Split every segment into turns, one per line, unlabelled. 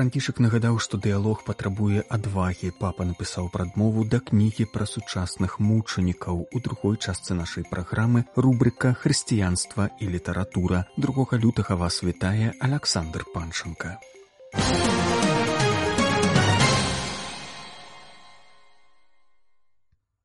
Франкішак нагадаў, што дыялог патрабуе адвагі. Папа напісаў прадмову да кнігі пра сучасных мучанікаў. У другой частцы нашай праграмы рубрыка хрысціянства і літаратура. другога лютага вас вітае Александр Панчанка.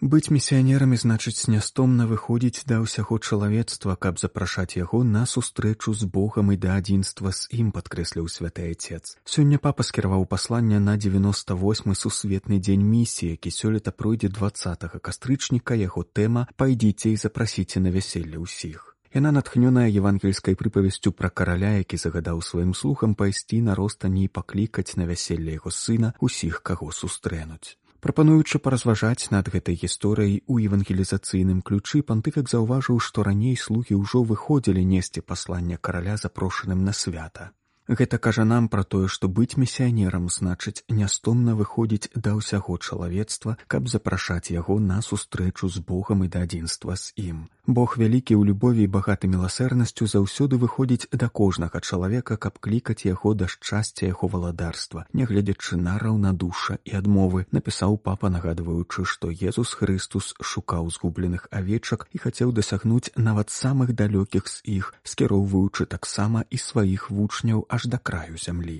Быць місіянерамі значыць нястомна выходзіць да ўсяго чалавецтва, каб запрашаць яго на сустрэчу з Богам і да адзінства з ім падкрэсліў святы отец. Сёння папа скіраваў пасланне на 98 сусветны дзень місіі, які сёлета пройдзе 20 кастрычніка яго тэма пайдзіце і запрасіце на вяселле ўсіх. Яна натхнёная евангельскай прыпавесцю пра караля, які загадаў сваім слухам пайсці на ростані і паклікаць на вяселле яго сына усіх, каго сустрэнуць. Прапануючы паразважаць над гэтай гісторыяй у евангелізацыйным ключы пантыфік заўважыў, што раней слугі ўжо выходзілі несці паслання караля запрошаным на свята. Гэта кажа нам пра тое, што быць місіянерам значыць нястомна выходзіць да ўсяго чалавецтва, каб запрашаць яго на сустрэчу з Богам і да адзінства з ім. Бог вялікі ў любові і багаты міласэрнасцю заўсёды выходзіць да кожнага чалавека, каб клікаць яго да шчасця яго валадарства, нягледзячы на раўнадуша і адмовы, напісаў папа, нагадваючы, што Езус Христус шукаў згубленых авечак і хацеў дасягнуць нават самых далёкіх з іх, скіроўваючы таксама і сваіх вучняў аж да краю зямлі.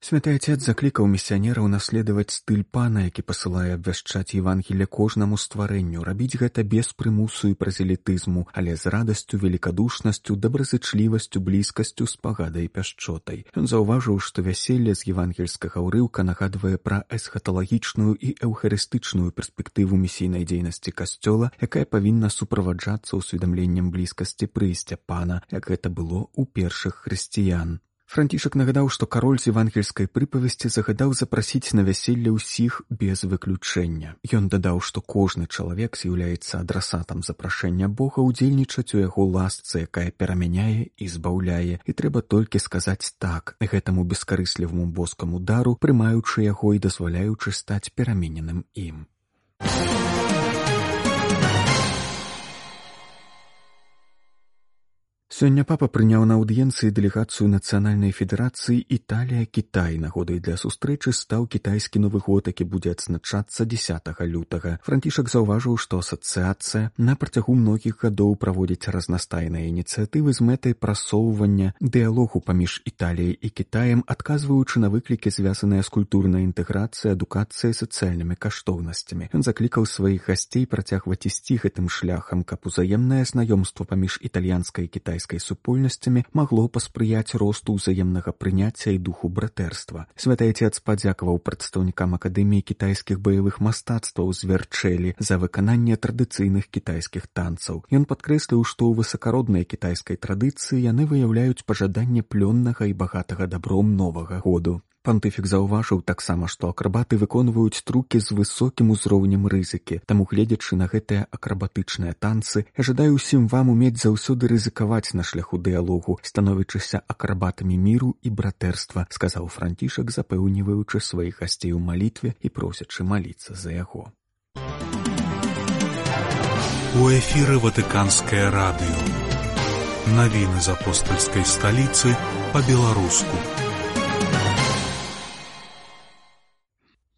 Святы отец заклікаў місіянераў наследаваць стыль пана, які пасылае абвяшчаць Евангелле кожнаму стварэнню, рабіць гэта без прымусу і празелітызму, але з радасцю, великкадушнасцю, добразычлівасцю, блізкасцю з пагадай пяшчотай. Ён заўважыў, што вяселле з евангельскага ўрыўка нагадвае пра эсхаталагічную і эўхарыстычную перспектыву місійнай дзейнасці касцёла, якая павінна суправаджацца ўсведамленнем блізкасці прыйсця пана, як гэта было ў першых хрысціян. Францішак нагадаў, што кароль з евангельскай прыпавесці загадаў запрасіць на вяселле ўсіх без выключэння. Ён дадаў, што кожны чалавек з'яўляецца адрасатам запрашэння Бога ўдзельнічаць у яго ласцы, якая перамяняе і збаўляе, і трэба толькі сказаць так гэтаму бескарысліваму боскаму дару, прымаючы яго і дазваляючы стаць перамененым ім. Сёння папа прыняў на аўдыенцыі дэлегацыю нацыянальнай федэрацыі Італія Кітай нагодай для сустрэчы стаў кітайскі новы год, які будзе адзначацца 10 лютага. Францішак заўважыў, што асацыяцыя на працягу многіх гадоў праводзіць разнастайныя ініцыятывы з мэтай прасоўвання дыялогу паміж Італіяй і Кітаем, адказваючы на выклікі звязаныя з культурнай інтэграцыяй, адукацыяй сацыяльнымі каштоўнасцямі. Ён заклікаў сваіх гасцей працягваць ісці гэтым шляхам, каб узаемнае знаёмство паміж італьянскай кітай кітайскай супольнасцямі магло паспрыяць росту ўзаемнага прыняцця і духу братэрства. Святы отец падзякаваў прадстаўнікам акадэміі кітайскіх баявых мастацтваў звярчэлі за выкананне традыцыйных кітайскіх танцаў. Ён падкрэсліў, што ў высакароднай кітайскай традыцыі яны выяўляюць пажаданне плённага і багатага дабром новага году. Пантыфік заўважыў таксама, што акрабаты выконваюць трукі з высокім узроўнем рызыкі, таму гледзячы на гэтыя акрабатычныя танцы, жадаю ўсім вам умець заўсёды рызыкаваць на шляху дыялогу, становячыся акрабатамі міру і братэрства, сказаў францішак, запэўніваючы сваіх гасцей у малітве і просячы маліцца за яго.
У эфіры ватыканскае радыё. Навіны з апостальскай сталіцы па-беларуску.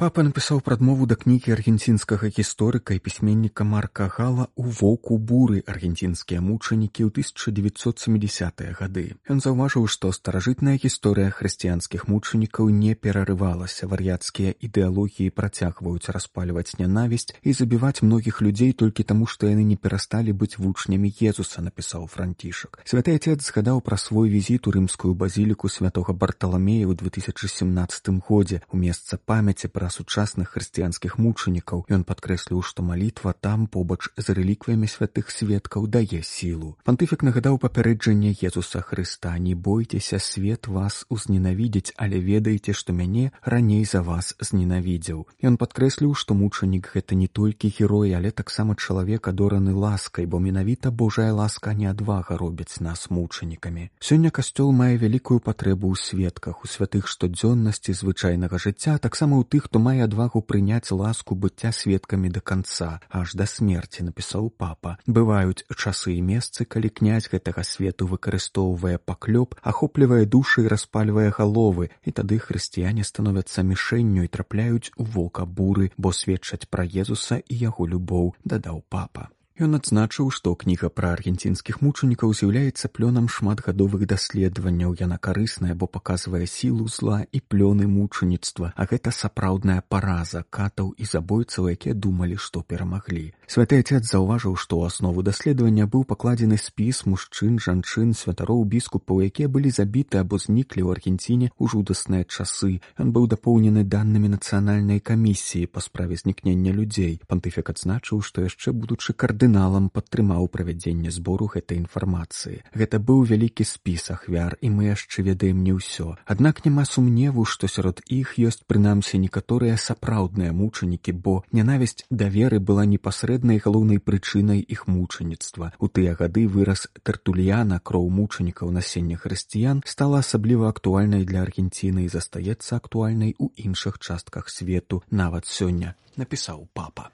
Папа напісаў прадмову да кнігі аргенцінскага гісторыка і пісьменніка марка гала ў воку буры аргенцінскія мучанікі ў 1970-е гады. Ён заўважыў, што старажытная гісторыя хрысціянскіх мучанікаў не перарывалася вар'яцкія ідэалогіі працягваюць распальваць нянавісць і забіваць многіх людзей толькі таму, што яны не перасталі быць вучнямі Езуса напісаў францішак. Святы отец згадаў пра свой візіт у рымскую базіліку святого барталамея ў 2017 годзе у месца памяці пра сучасных хрысціянскіх мучанікаў. Ён падкрэсліў што малітва там побач з рэліквамі святых сведкаў дае сілу. Пантыфік нагадаў папярэджанне езуса хрыста не бойцеся свет вас узненавідзець але ведаеце што мяне раней за вас зненавідзеў ён падкрэсліў што мучанік гэта не толькі герой але таксама чалавек адораны ласкай бо менавіта божая ласка не адвага робяць нас мучанікамі. Сёння касцёл мае вялікую патрэбу ў сведках у святых штодзённасці звычайнага жыцця таксама ў тых хто мае адвагу прыняць ласку быцця сведкамі да канца аж да смерці напісаў папа. Бываюць часы і месцы калі князь гэтага свету выкарыстоўвае паклёп ахоплівае душы і распальвае галовы і тады хрысціяне становяцца мішэнню і трапляюць у вока буры бо сведчаць пра езуса і яго любоў дадаў папа Ён адзначыў, што кніга пра аргенцінскіх мучанікаў з'яўляецца плёнам шматгадовых даследаванняў. Яна карысная, бо паказвае сілу зла і плёны мучаніцтва, а гэта сапраўдная параза катаў і забойцаў, якія думалі, што перамаглі. Святы отец заўважыў, што ў аснову даследавання быў пакладзены спіс мужчын, жанчын, святароў біскупаў, якія былі забіты або зніклі ў Аргенціне ў жудасныя часы. Ён быў дапоўнены данымі нацыянальнай камісіі па справе знікнення людзей. Пантыфік адзначыў, што яшчэ будучы кардын кардыналам падтрымаў правядзенне збору гэтай інфармацыі. Гэта быў вялікі спіс ахвяр і мы яшчэ ведаем не ўсё. Аднак няма сумневу, што сярод іх ёсць прынамсі некаторыя сапраўдныя мучанікі, бо нянавісць даверы была непасрэднай галоўнай прычынай іх мучаніцтва. У тыя гады выраз тартульяна кроў мучанікаў насення хрысціян стала асабліва актуальнай для Аргенціны і застаецца актуальнай у іншых частках свету нават сёння напісаў папа.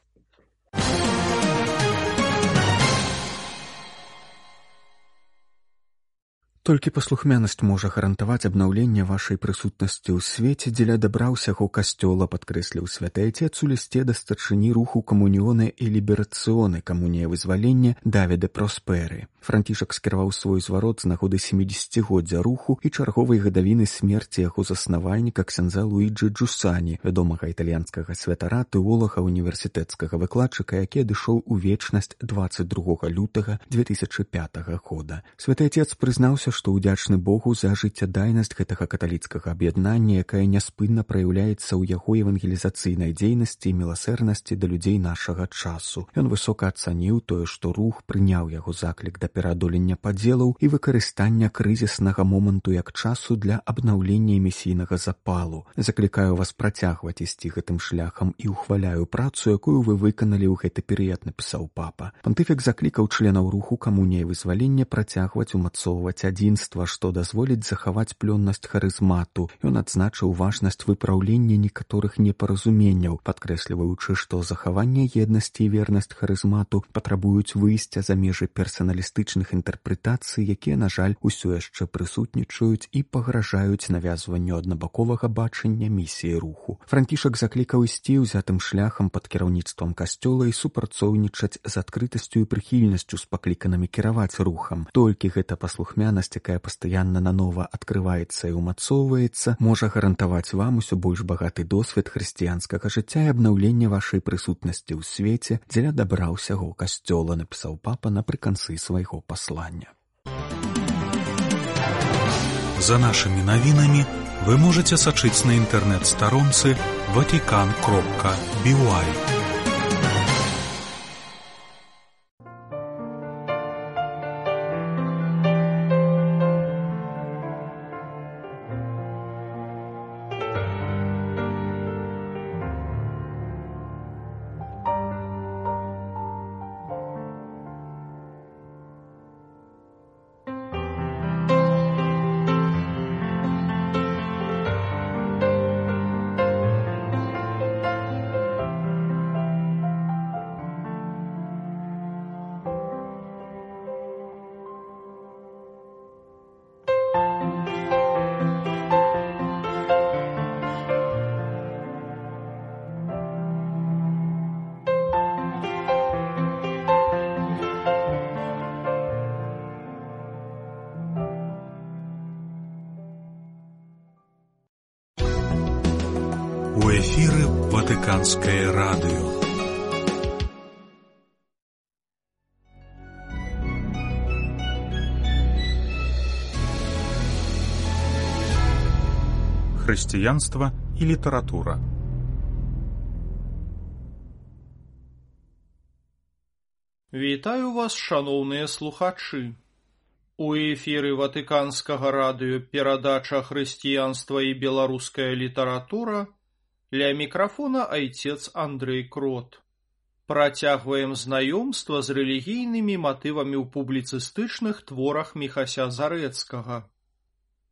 Толькі паслухмянасць можа гарантаваць абнаўленне вашай прысутнасці ў свеце, дзеля дабра ўсяго касцёла падкрэсліў святы отец у лісце да старшыні руху камуніёны і ліберацыёны камунія вызвалення давіда просперы. Францішак скіраваў свой зварот з нагоды семідзегоддзя руху і чарговай гадавіны смерці яго заснавальніка ксяндза луіджы джусані, вядомага італьянскага святара тэолага універсітэцкага выкладчыка, які адышоў у вечнасць 22 лютага 2005 года. Святы отец прызнаўся, што ўдзячны Богу за жыццядайнасць гэтага каталіцкага аб'яднання, якая няспынна праяўляецца ў яго евангелізацыйнай дзейнасці і міласэрнасці да людзей нашага часу. Ён высока ацаніў тое, што рух прыняў яго заклік да пераадолення падзелаў і выкарыстання крызіснага моманту як часу для абнаўлення эмісійнага запалу. Заклікаю вас працягваць ісці гэтым шляхам і ухваляю працу, якую вы выканалі ў гэты перыяд напісаў папа. Пантыфік заклікаў членаў руху камуней вызвалення працягваць умацоўваць адзін адзінства, што дазволіць захаваць плённасць харызмату. Ён адзначыў важнасць выпраўлення некаторых непаразуменняў, падкрэсліваючы, што захаванне еднасці і вернасць харызмату патрабуюць выйсця за межы персаналістычных інтэрпрэтацый, якія, на жаль, усё яшчэ прысутнічаюць і пагражаюць навязванню аднабаковага бачання місіі руху. Франкішак заклікаў ісці ўзятым шляхам пад кіраўніцтвам касцёла і супрацоўнічаць з адкрытасцю і прыхільнасцю з пакліканымі кіраваць рухам. Толькі гэта паслухмянасць якая пастаянна нанова адкрываецца і ўмацоўваецца, можа гарантаваць вам усё больш багаты досвед хрысціянскага жыцця і абнаўлення вашай прысутнасці ў свеце дзеля дабра ўсяго касцёла напісаў папа напрыканцы свайго паслання.
За нашымі навінамі вы можете сачыць на інтэрнэт-старонцы ватикан кропка бівай. Латвийское радио. Христианство и литература.
Вітаю вас, шаноўныя слухачы. У эфіры ватыканскага радыё перадача хрысціянства і беларуская літаратура ля мікрафона айцец Андрэй Крот. Працягваем знаёмства з рэлігійнымі матывамі ў публіцыстычных творах міхася зарэцкага.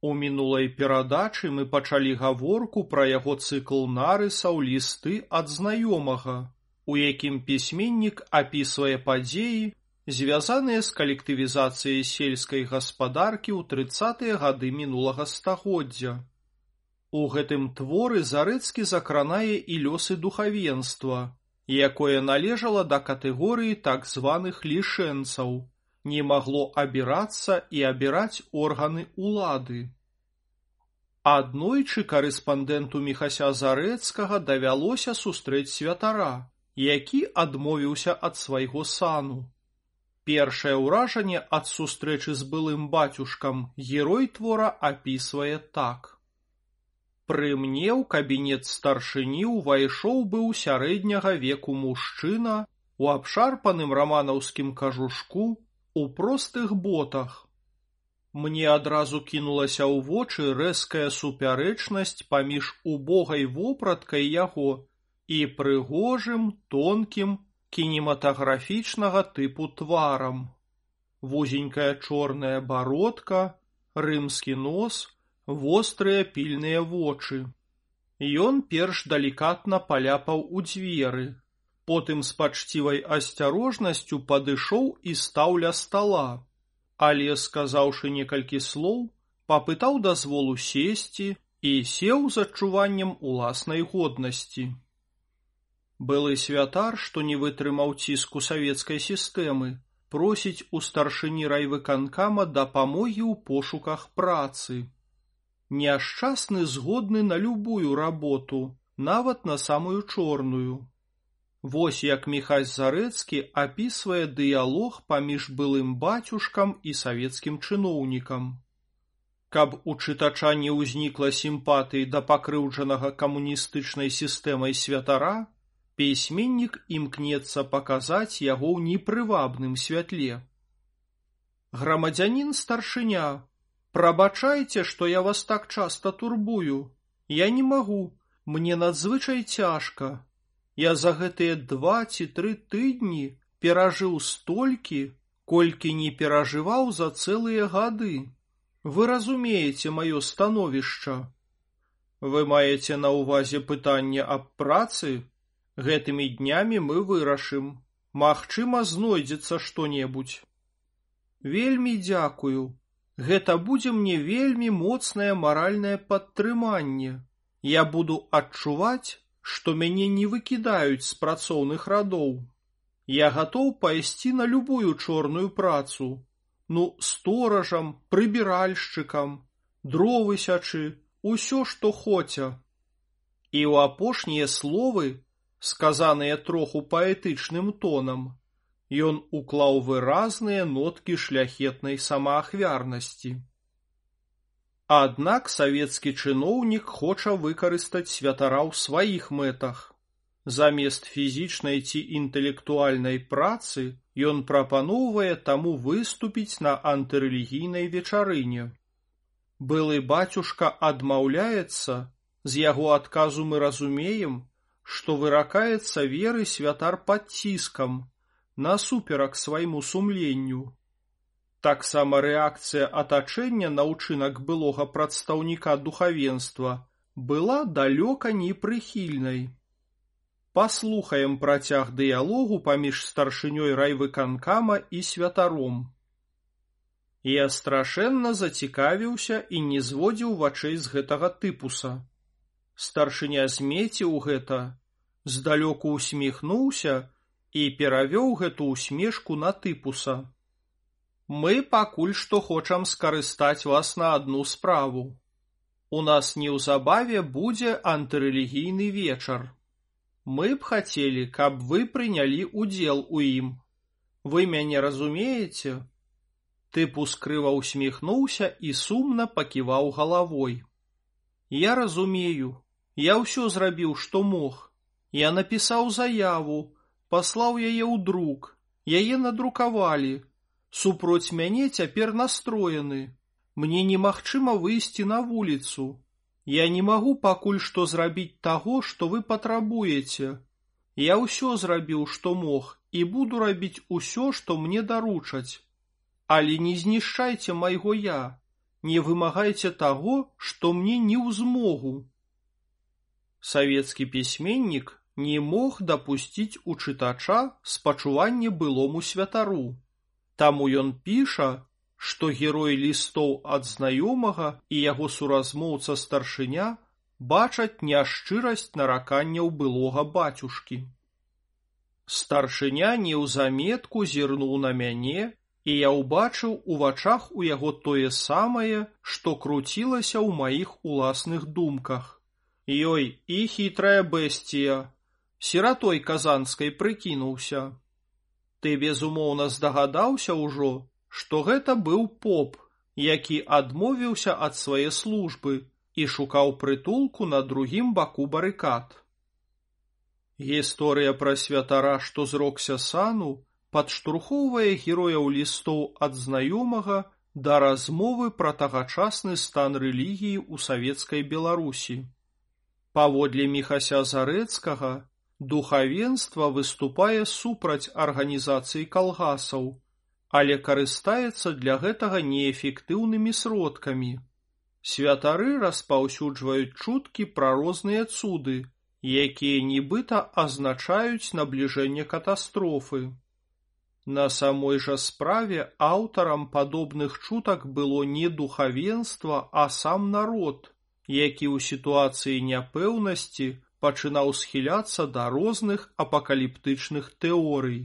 У мінулай перадачы мы пачалі гаворку пра яго цыкл нарысаў лісты ад знаёмага у якім пісьменнік апісвае падзеі, звязаныя з калектывізацыяй сельскай гаспадаркі ў трыццатыя гады мінулага стагоддзя. У гэтым творы зарэцкі закранае і лёсы духавенства, якое належала да катэгорыі так званых лішэнцаў, не магло абірацца і абіраць органы улады. Аднойчы карэспандэнту міхася зарэцкага давялося сустрэць святара, які адмовіўся ад свайго сану. Першае ўражанне ад сустрэчы з былым бацюшкам герой твора апісвае так. Пры мне ў кабінет старшыні ўвайшоў быў сярэдняга веку мужчына у абшарпаным раманаўскім кажушку у простых ботах. Мне адразу кінулася ў вочы рэзкая супярэчнасць паміж убогай вопраткай яго і прыгожым тонкім кінематаграфічнага тыпу тварам. Вузенькая чорная бародка, рымскі нос, вострыя пільныя вочы. Ён перш далікатна паляпаў у дзверы, потым з пачцівай асцярожнасцю падышоў і стаў ля стала, але, сказаўшы некалькі слоў, папытаў дазволу сесці і сеў з адчуваннем уласнай годнасці. Былы святар, што не вытрымаў ціску савецкай сістэмы, просіць у старшыні райвыканкама дапамогі ў пошуках працы. Няшчасны згодны на любую работу, нават на самую чорную. Вось як Михась Зарэцкі апісвае дыялог паміж былым бацюшкам і савецкім чыноўнікам. Каб у чытача не ўзнікла сімпатыі да пакрыўджанага камуністычнай сістэмай святара, пісьменнік імкнецца паказаць яго ў непрывабным святле. Грамадзянін старшыня, прабачайце, што я вас так часта турбую. Я не магу, мне надзвычай цяжка. Я за гэтыя два ці тры тыдні перажыў столькі, колькі не перажываў за цэлыя гады. Вы разумееце маё становішча. Вы маеце на ўвазе пытанне аб працы, Гэтымі днямі мы вырашым. Магчыма, знойдзецца што-небудзь. Вельмі дзякую. Гэта будзе мне вельмі моцнае маральнае падтрыманне. Я буду адчуваць, што мяне не выкідаюць з працоўных радоў. Я гатоў пайсці на любую чорную працу. Ну, сторажам, прыбіральшчыкам, дровы сячы, усё, што хоця. І ў апошнія словы сказаныя троху паэтычным тонам, ён уклаў выразныя ноткі шляхетнай самаахвярнасці. Аднак савецкі чыноўнік хоча выкарыстаць святара ў сваіх мэтах. Замест фізічнай ці інтэлектуальнай працы ён прапаноўвае таму выступіць на антырэлігійнай вечарыне. Былы бацюшка адмаўляецца, з яго адказу мы разумеем, што выракаецца веры святар пад ціскам, насуперак свайму сумленню. Таксама рэакцыя атачэння на ўчынак былога прадстаўніка духавенства была далёка непрыхільнай. Паслухаем працяг дыялогу паміж старшынёй райвыканкама і святаром. Я страшэнна зацікавіўся і не зводзіў вачэй з гэтага тыпуса. Старшыня змеціў гэта, здалёку усміхнуўся і перавёў гэту усмешку на тыпуса. Мы пакуль што хочам скарыстаць вас на адну справу. У нас неўзабаве будзе антырэлігійны вечар. Мы б хацелі, каб вы прынялі удзел у ім. Вы мяне разумееце? Тыпус крыва усміхнуўся і сумна паківаў галавой. Я разумею, Я ўсё зрабіў, што мог. Я напісаў заяву, паслаў яе ў друк, яе надрукавалі. Супроць мяне цяпер настроены. Мне немагчыма выйсці на вуліцу. Я не магу пакуль што зрабіць таго, што вы патрабуеце. Я ўсё зрабіў, што мог, і буду рабіць усё, што мне даручаць. Але не знішчайце майго я, не вымагайце таго, што мне не ў змогу. Савецкі пісьменнік не мог дапусціць у чытача спачуванне былому святару. Таму ён піша, што герой лістоў ад знаёмага і яго суразмоўца старшыня бачаць няшчырасць нараканняў былога бацюшкі. Старшыня неўзаметку зірнуў на мяне і я ўбачыў у вачах у яго тое самае, што круцілася ў маіх уласных думках. Ёй і хітрая бэсція, сіратой казанскай прыкінуўся. Ты безумоўна здагадаўся ўжо, што гэта быў поп, які адмовіўся ад свае службы і шукаў прытулку на другім баку барыкад. Гісторыя пра святара, што зрокся сану, падштурхоўвае герояў лістоў ад знаёмага да размовы пра тагачасны стан рэлігіі ў савецкай Беларусі. Паводле міхася зарэцкага духавенства выступае супраць арганізацыі калгасаў, але карыстаецца для гэтага неэфектыўнымі сродкамі. Святары распаўсюджваюць чуткі пра розныя цуды, якія нібыта азначаюць набліжэнне катастрофы. На самой жа справе аўтарам падобных чутак было не духавенства, а сам народ, які ў сітуацыі няпэўнасці пачынаў схіляцца да розных апакаліптычных тэорый.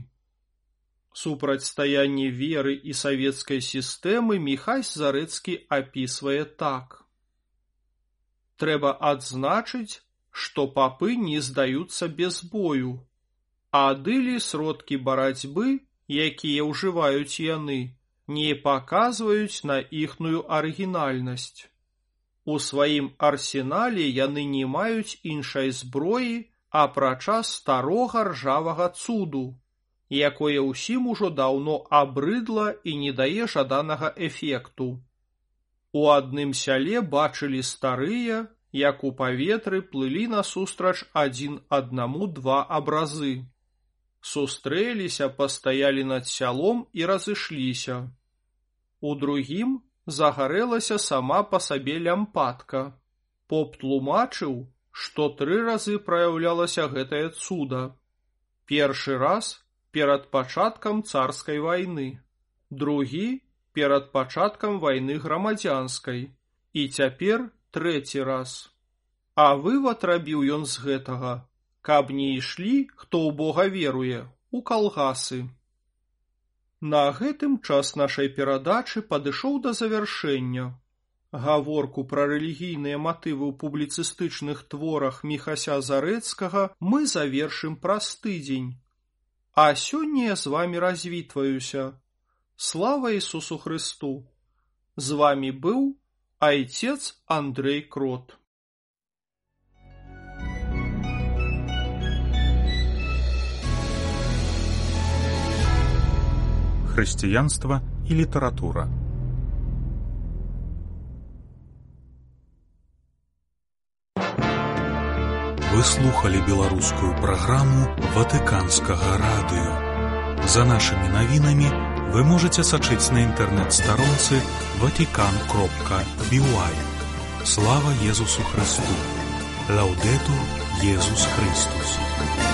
Супрацьстаянне веры і савецкай сістэмы Міхай Зарэцкі апісвае так. Трэба адзначыць, што папы не здаюцца без бою, а адылі сродкі барацьбы якія ўжываюць яны, не паказваюць на іхную арыгінальнасць. У сваім арсенале яны не маюць іншай зброі, апрача старога ржавага цуду, якое ўсім ужо даўно абрыдла і не дае жаданага эфекту. У адным сяле бачылі старыя, як у паветры плылі насустрач адзін аднаму два абразы сустрэліся, пастаялі над сялом і разышліся. У другім загарэлася сама па сабе лямпадка. Поп тлумачыў, што тры разы праяўлялася гэтае цуда. Першы раз перад пачаткам царскай вайны, другі перад пачаткам вайны грамадзянскай і цяпер трэці раз. А вывад рабіў ён з гэтага, каб не ішлі, хто ў Бога веруе, у калгасы. На гэтым час нашай перадачы падышоў да завяршэння. Гаворку пра рэлігійныя матывы ў публіцыстычных творах міхася зарэцкага мы завершым праз тыдзень. А сёння я з вами развітваюся. Слава Ісусу Христу! З вами быў айцец Андрей Крот.
Хрысціянства і літаратура. Вы слухали беларускую праграму ватыканскага радыё. За нашымі навінамі вы можете сачыць на інтэрнэт-старонцы ватикан кропка бівай. Слава Езусу Христу! Лаўдету Езус Христус!